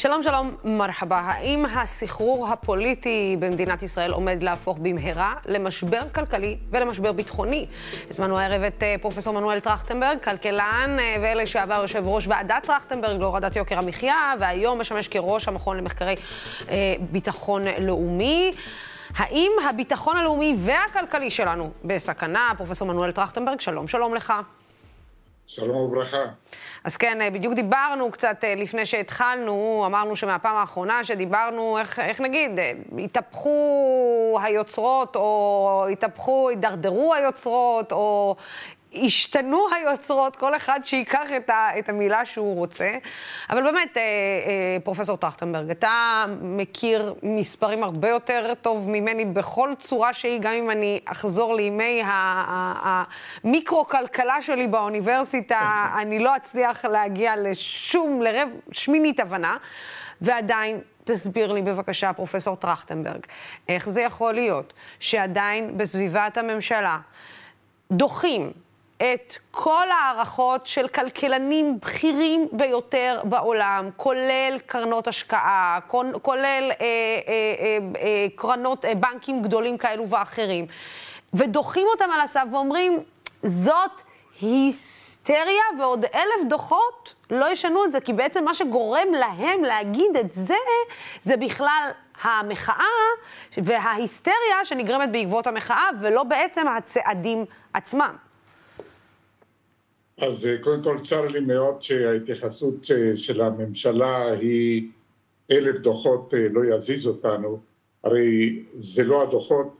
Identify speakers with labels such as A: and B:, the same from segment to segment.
A: שלום, שלום, מרחבה. האם הסחרור הפוליטי במדינת ישראל עומד להפוך במהרה למשבר כלכלי ולמשבר ביטחוני? הזמנו הערב את אה, פרופסור מנואל טרכטנברג, כלכלן אה, ולשעבר יושב ראש ועדת טרכטנברג להורדת יוקר המחיה, והיום משמש כראש המכון למחקרי אה, ביטחון לאומי. האם הביטחון הלאומי והכלכלי שלנו בסכנה? פרופסור מנואל טרכטנברג, שלום, שלום לך.
B: שלום וברכה.
A: אז כן, בדיוק דיברנו קצת אה, לפני שהתחלנו, אמרנו שמהפעם האחרונה שדיברנו, איך, איך נגיד, אה, התהפכו היוצרות, או התהפכו, הידרדרו היוצרות, או השתנו היוצרות, כל אחד שייקח את, ה, את המילה שהוא רוצה. אבל באמת, אה, אה, פרופסור טרכטנברג, אתה מכיר מספרים הרבה יותר טוב ממני בכל צורה שהיא, גם אם אני אחזור לימי המיקרו-כלכלה שלי באוניברסיטה, אני לא אצליח להגיע לשום, לרב, שמינית הבנה. ועדיין, תסביר לי בבקשה, פרופסור טרכטנברג, איך זה יכול להיות שעדיין בסביבת הממשלה דוחים את כל ההערכות של כלכלנים בכירים ביותר בעולם, כולל קרנות השקעה, כולל אה, אה, אה, אה, קרנות, אה, בנקים גדולים כאלו ואחרים, ודוחים אותם על הסף ואומרים, זאת היסטריה ועוד אלף דוחות לא ישנו את זה, כי בעצם מה שגורם להם להגיד את זה, זה בכלל המחאה וההיסטריה שנגרמת בעקבות המחאה, ולא בעצם הצעדים עצמם.
B: אז אה, קודם כל צר לי מאוד שההתייחסות אה, של הממשלה היא אלף דוחות אה, לא יזיז אותנו, הרי זה לא הדוחות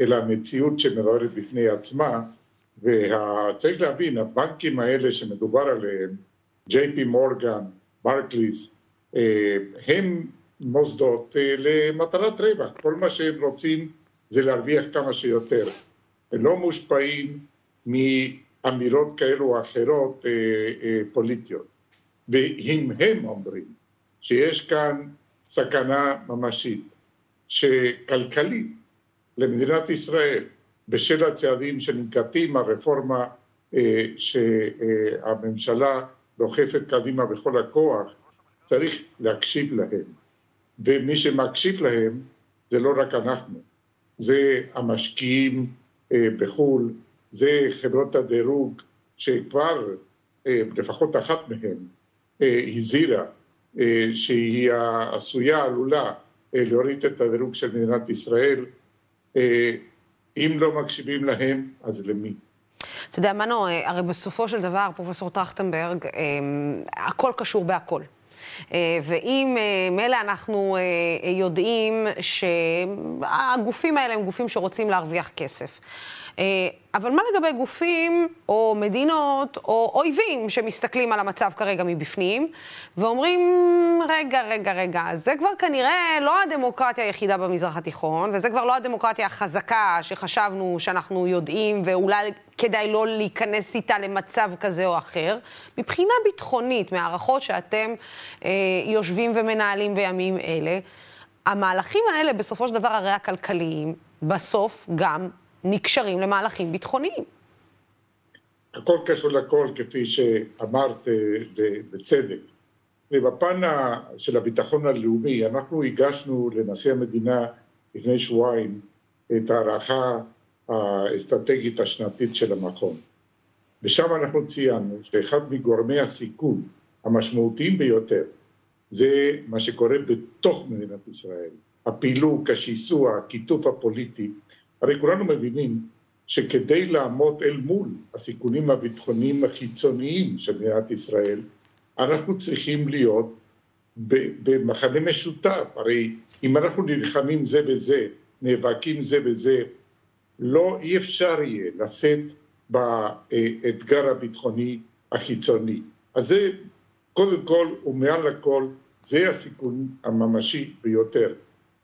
B: אלא המציאות שמרוארת בפני עצמה וצריך להבין הבנקים האלה שמדובר עליהם ג'יי פי מורגן, ברקליס הם מוסדות למטרת רווח. כל מה שהם רוצים זה להרוויח כמה שיותר. הם לא מושפעים אמירות כאלו או אחרות אה, אה, פוליטיות. ואם הם אומרים שיש כאן סכנה ממשית שכלכלית למדינת ישראל בשל הצעדים שננקטים הרפורמה אה, שהממשלה דוחפת קדימה בכל הכוח צריך להקשיב להם ומי שמקשיב להם זה לא רק אנחנו זה המשקיעים בחו"ל זה חברות הדירוג שכבר אה, לפחות אחת מהן אה, הזהירה אה, שהיא עשויה, עלולה להוריד את הדירוג של מדינת ישראל. אם לא מקשיבים להם, אז למי?
A: אתה יודע, מנו, הרי בסופו של דבר, פרופסור טרכטנברג, הכל קשור בהכל. ואם מילא אנחנו יודעים שהגופים האלה הם גופים שרוצים להרוויח כסף. אה, אבל מה לגבי גופים או מדינות או אויבים שמסתכלים על המצב כרגע מבפנים ואומרים, רגע, רגע, רגע, זה כבר כנראה לא הדמוקרטיה היחידה במזרח התיכון, וזה כבר לא הדמוקרטיה החזקה שחשבנו שאנחנו יודעים ואולי כדאי לא להיכנס איתה למצב כזה או אחר. מבחינה ביטחונית, מהערכות שאתם אה, יושבים ומנהלים בימים אלה, המהלכים האלה בסופו של דבר הרי הכלכליים, בסוף גם נקשרים למהלכים ביטחוניים.
B: הכל קשור לכל, כפי שאמרת בצדק. ובפן של הביטחון הלאומי, אנחנו הגשנו לנשיא המדינה לפני שבועיים את ההערכה האסטרטגית השנתית של המכון. ושם אנחנו ציינו שאחד מגורמי הסיכון המשמעותיים ביותר זה מה שקורה בתוך מדינת ישראל. הפילוג, השיסוע, הקיטוף הפוליטי הרי כולנו מבינים שכדי לעמוד אל מול הסיכונים הביטחוניים החיצוניים של מדינת ישראל, אנחנו צריכים להיות במחנה משותף. הרי אם אנחנו נלחמים זה בזה, נאבקים זה בזה, לא אי אפשר יהיה לשאת באתגר הביטחוני החיצוני. אז זה קודם כל ומעל לכל זה הסיכון הממשי ביותר.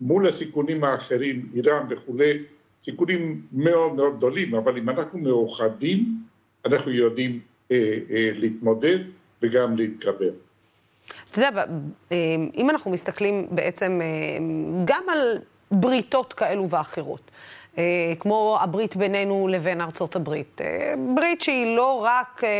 B: מול הסיכונים האחרים, איראן וכולי, סיכונים מאוד מאוד גדולים, אבל אם אנחנו מאוחדים, אנחנו יודעים אה, אה, להתמודד וגם להתגבר.
A: אתה יודע, אה, אם אנחנו מסתכלים בעצם אה, גם על בריתות כאלו ואחרות, כמו הברית בינינו לבין ארצות הברית. אה, ברית שהיא לא רק, אה,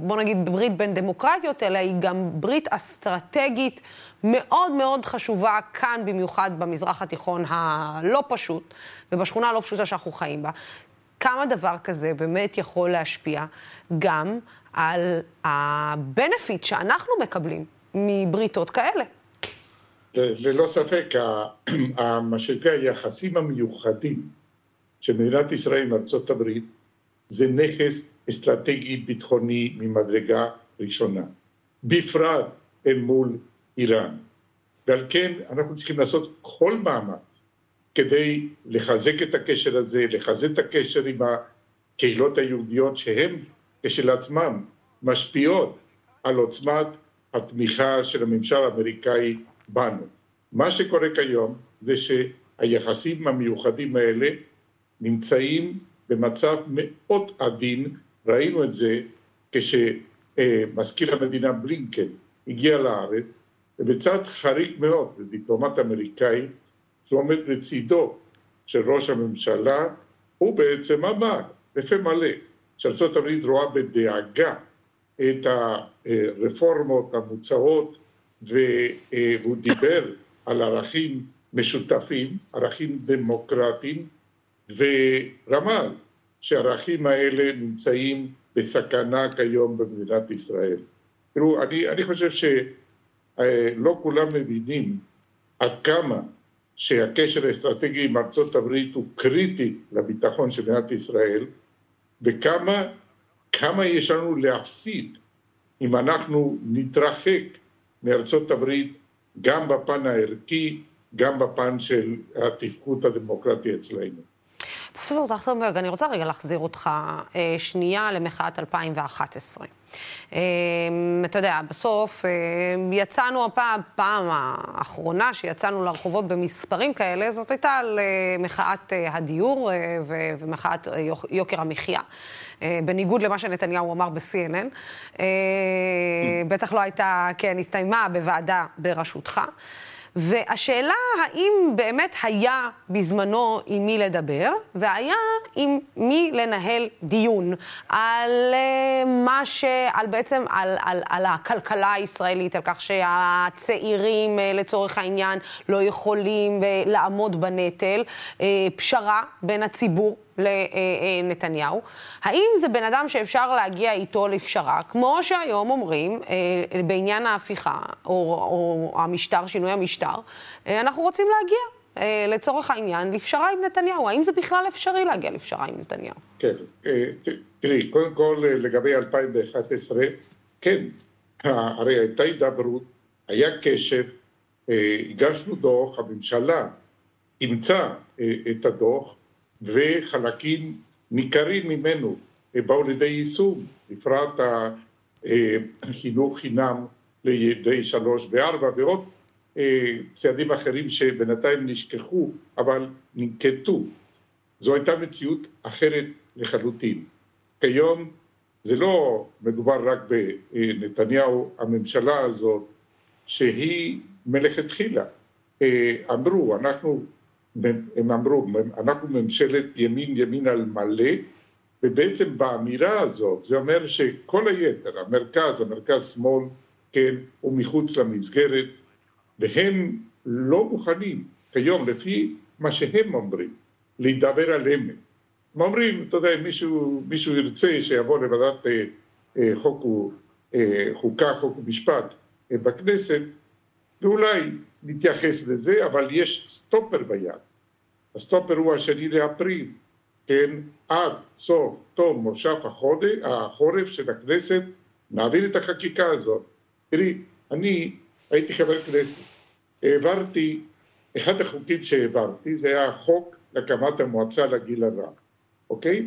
A: בוא נגיד, ברית בין דמוקרטיות, אלא היא גם ברית אסטרטגית מאוד מאוד חשובה כאן, במיוחד במזרח התיכון הלא פשוט, ובשכונה הלא פשוטה שאנחנו חיים בה. כמה דבר כזה באמת יכול להשפיע גם על ה-benefit שאנחנו מקבלים מבריתות כאלה.
B: ללא ספק, מה שנקרא היחסים המיוחדים של מדינת ישראל עם ארצות הברית זה נכס אסטרטגי ביטחוני ממדרגה ראשונה, בפרט אל מול איראן. ועל כן אנחנו צריכים לעשות כל מאמץ כדי לחזק את הקשר הזה, לחזק את הקשר עם הקהילות היהודיות שהן כשלעצמן משפיעות על עוצמת התמיכה של הממשל האמריקאי בנו. מה שקורה כיום זה שהיחסים המיוחדים האלה נמצאים במצב מאוד עדין, ראינו את זה כשמזכיר המדינה בלינקן הגיע לארץ, ובצד חריג מאוד, דיפלומט אמריקאי, שעומד לצידו של ראש הממשלה, הוא בעצם אמר, בפה מלא, הברית רואה בדאגה את הרפורמות המוצעות והוא דיבר על ערכים משותפים, ערכים דמוקרטיים ורמז שהערכים האלה נמצאים בסכנה כיום במדינת ישראל. תראו, אני, אני חושב שלא כולם מבינים עד כמה שהקשר האסטרטגי עם ארצות הברית הוא קריטי לביטחון של מדינת ישראל וכמה כמה יש לנו להפסיד אם אנחנו נתרחק מארצות הברית גם בפן הערכי, גם בפן של התפקוד הדמוקרטי אצלנו.
A: פרופסור טרכטנברג, אני רוצה רגע להחזיר אותך אה, שנייה למחאת 2011. אה, אתה יודע, בסוף אה, יצאנו הפעם, הפעם האחרונה שיצאנו לרחובות במספרים כאלה, זאת הייתה על אה, מחאת אה, הדיור אה, ומחאת אה, יוקר המחיה. אה, בניגוד למה שנתניהו אמר ב-CNN. אה, בטח לא הייתה, כן, הסתיימה בוועדה בראשותך. והשאלה האם באמת היה בזמנו עם מי לדבר, והיה עם מי לנהל דיון על uh, מה ש... על בעצם, על, על, על הכלכלה הישראלית, על כך שהצעירים uh, לצורך העניין לא יכולים uh, לעמוד בנטל, פשרה בין הציבור לנתניהו. האם זה בן אדם שאפשר להגיע איתו לפשרה, כמו שהיום אומרים אה, בעניין ההפיכה, או, או המשטר, שינוי המשטר, אה, אנחנו רוצים להגיע. אה, לצורך העניין, לפשרה עם נתניהו. האם זה בכלל אפשרי להגיע לפשרה עם נתניהו?
B: כן, תראי, קודם כל לגבי 2011, כן, הרי הייתה הידברות, היה קשב, הגשנו דוח, הממשלה אימצה את הדוח, וחלקים ניכרים ממנו באו לידי יישום, בפרט החינוך חינם לידי שלוש וארבע ועוד אה, צעדים אחרים שבינתיים נשכחו אבל ננקטו. זו הייתה מציאות אחרת לחלוטין. כיום זה לא מדובר רק בנתניהו, הממשלה הזאת שהיא מלכתחילה אה, אמרו אנחנו הם אמרו, אנחנו ממשלת ימין ימין על מלא, ובעצם באמירה הזאת זה אומר שכל היתר, המרכז, המרכז שמאל, כן, הוא מחוץ למסגרת, והם לא מוכנים כיום, לפי מה שהם אומרים, להידבר על אמת. הם אומרים, אתה יודע, מישהו, מישהו ירצה שיבוא לוועדת אה, אה, חוק ו, אה, חוקה, חוק ומשפט אה, בכנסת, ואולי נתייחס לזה, אבל יש סטופר ביד. הסטופר הוא השני לאפריל, כן, עד סוף תום מושב החודש, החורף של הכנסת, נעביר את החקיקה הזאת. תראי, אני הייתי חבר כנסת, העברתי, אחד החוקים שהעברתי זה היה החוק להקמת המועצה לגיל הרך, אוקיי?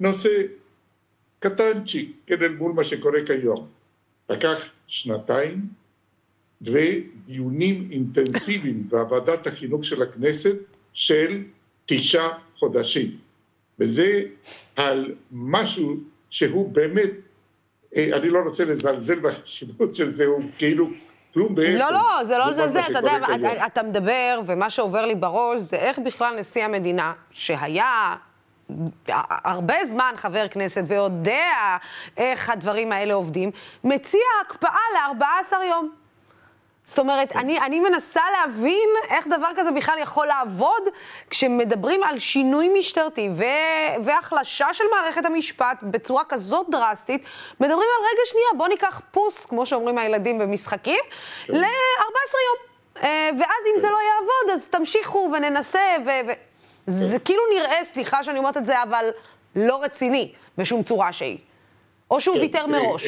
B: נושא קטנצ'יק, כן, אל מול מה שקורה כיום. לקח שנתיים ודיונים אינטנסיביים בוועדת החינוך של הכנסת של תשעה חודשים. וזה על משהו שהוא באמת, אה, אני לא רוצה לזלזל בחשיבות של זה, הוא כאילו כלום בעצם.
A: לא, לא, זה לא לזלזל, אתה יודע, אתה, אתה מדבר, ומה שעובר לי בראש זה איך בכלל נשיא המדינה, שהיה הרבה זמן חבר כנסת ויודע איך הדברים האלה עובדים, מציע הקפאה ל-14 יום. זאת אומרת, אני, אני מנסה להבין איך דבר כזה בכלל יכול לעבוד כשמדברים על שינוי משטרתי ו, והחלשה של מערכת המשפט בצורה כזאת דרסטית. מדברים על רגע שנייה, בוא ניקח פוס, כמו שאומרים הילדים במשחקים, כן. ל-14 יום. אה, ואז אם זה לא יעבוד, אז תמשיכו וננסה, ו... ו... זה כאילו נראה, סליחה שאני אומרת את זה, אבל לא רציני בשום צורה שהיא. או שהוא כן, ויתר מראש.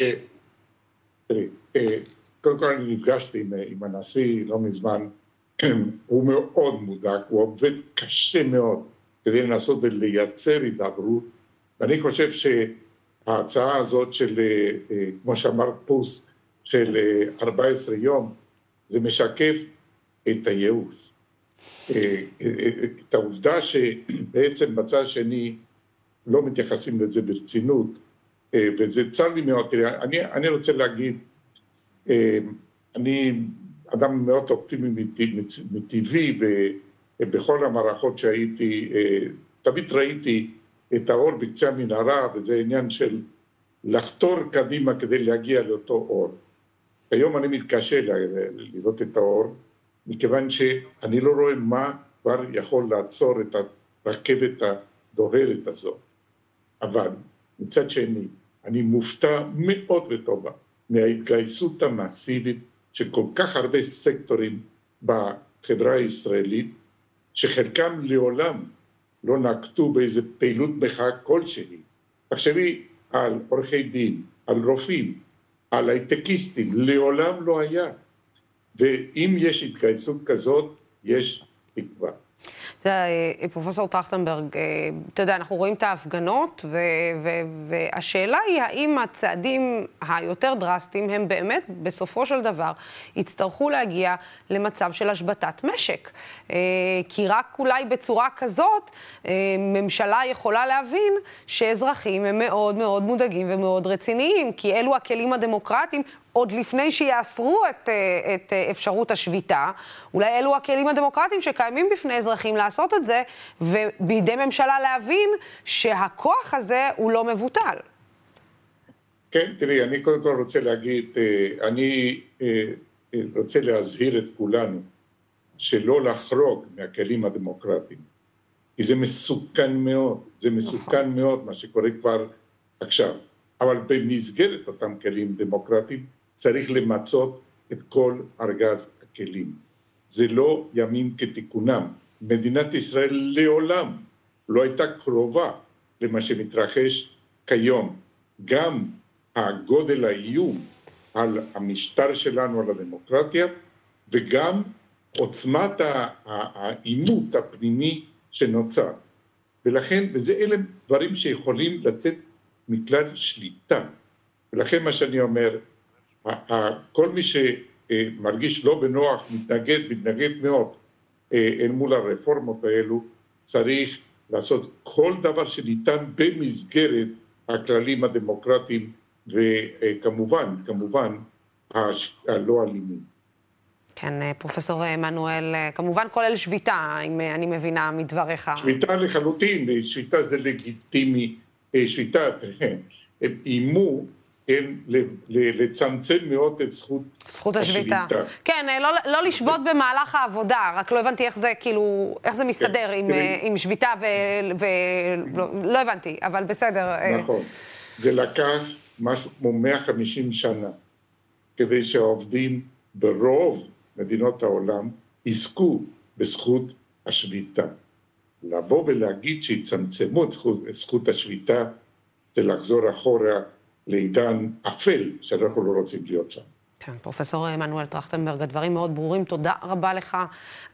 A: אה,
B: אה, קודם כל אני נפגשתי עם, עם הנשיא לא מזמן, הוא מאוד מודאג, הוא עובד קשה מאוד כדי לנסות ולייצר הידברות, ואני חושב שההצעה הזאת של, אה, כמו שאמר פוס, של 14 יום, זה משקף את הייאוש. את העובדה שבעצם בצד השני לא מתייחסים לזה ברצינות, וזה צר לי מאוד, תראה, אני, אני רוצה להגיד, אני אדם מאוד אופטימי מטבעי, ובכל המערכות שהייתי, תמיד ראיתי את האור בקצה המנהרה, וזה עניין של לחתור קדימה כדי להגיע לאותו אור. היום אני מתקשה לראות את האור, מכיוון שאני לא רואה מה כבר יכול לעצור את הרכבת הדוהרת הזאת. אבל מצד שני, אני מופתע מאוד לטובה מההתגייסות המסיבית של כל כך הרבה סקטורים בחברה הישראלית, שחלקם לעולם לא נקטו באיזה פעילות מחאה כלשהי. תחשבי על עורכי דין, על רופאים, על הייטקיסטים, לעולם לא היה. ואם יש התגייסות כזאת, יש תקווה.
A: אה, פרופסור טרכטנברג, אה, אתה יודע, אנחנו רואים את ההפגנות, והשאלה היא האם הצעדים היותר דרסטיים הם באמת, בסופו של דבר, יצטרכו להגיע למצב של השבתת משק. אה, כי רק אולי בצורה כזאת, ממשלה יכולה להבין שאזרחים הם מאוד מאוד מודאגים ומאוד רציניים, כי אלו הכלים הדמוקרטיים עוד לפני שיאסרו את, אה, את אה, אפשרות השביתה, אולי אלו הכלים הדמוקרטיים שקיימים בפני אזרחים לעשות את זה, ובידי ממשלה להבין שהכוח הזה הוא לא מבוטל.
B: כן, תראי, אני קודם כל רוצה להגיד, אה, אני רוצה להזהיר את כולנו שלא לחרוג מהכלים הדמוקרטיים, כי זה מסוכן מאוד, זה מסוכן נכון. מאוד מה שקורה כבר עכשיו. אבל במסגרת אותם כלים דמוקרטיים צריך למצות את כל ארגז הכלים. זה לא ימים כתיקונם. מדינת ישראל לעולם לא הייתה קרובה למה שמתרחש כיום. גם הגודל האיום על המשטר שלנו, על הדמוקרטיה, וגם עוצמת העימות הפנימי שנוצר. ולכן, וזה אלה דברים שיכולים לצאת מכלל שליטה. ולכן מה שאני אומר, כל מי שמרגיש לא בנוח, מתנגד, מתנגד מאוד אה, אל מול הרפורמות האלו, צריך לעשות כל דבר שניתן במסגרת הכללים הדמוקרטיים וכמובן, כמובן, הלא אלימים.
A: כן, אה, פרופסור עמנואל, אה, כמובן כולל שביתה, אם אני מבינה מדבריך.
B: שביתה לחלוטין, שביתה זה לגיטימי, שביתה, איימו כן, לצמצם מאוד את זכות,
A: זכות השביתה. השביתה. כן, אה, לא, לא לשבות זה... במהלך העבודה, רק לא הבנתי איך זה, כאילו, איך זה מסתדר כן, עם, תראי, עם שביתה ו... ו... לא, לא הבנתי, אבל בסדר.
B: אה. נכון. זה לקח משהו כמו 150 שנה כדי שהעובדים ברוב מדינות העולם יזכו בזכות השביתה. לבוא ולהגיד שיצמצמו את זכות השביתה זה לחזור אחורה לעידן אפל, שאנחנו לא רוצים להיות שם.
A: כן, פרופסור עמנואל טרכטנברג, הדברים מאוד ברורים. תודה רבה לך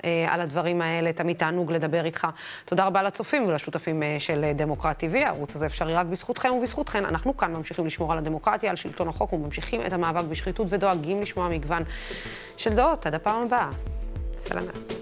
A: אה, על הדברים האלה, תמיד תענוג לדבר איתך. תודה רבה לצופים ולשותפים אה, של דמוקרט TV. הערוץ הזה אפשרי רק בזכותכם ובזכותכן. אנחנו כאן ממשיכים לשמור על הדמוקרטיה, על שלטון החוק וממשיכים את המאבק בשחיתות ודואגים לשמוע מגוון של דעות. עד הפעם הבאה. סלמת.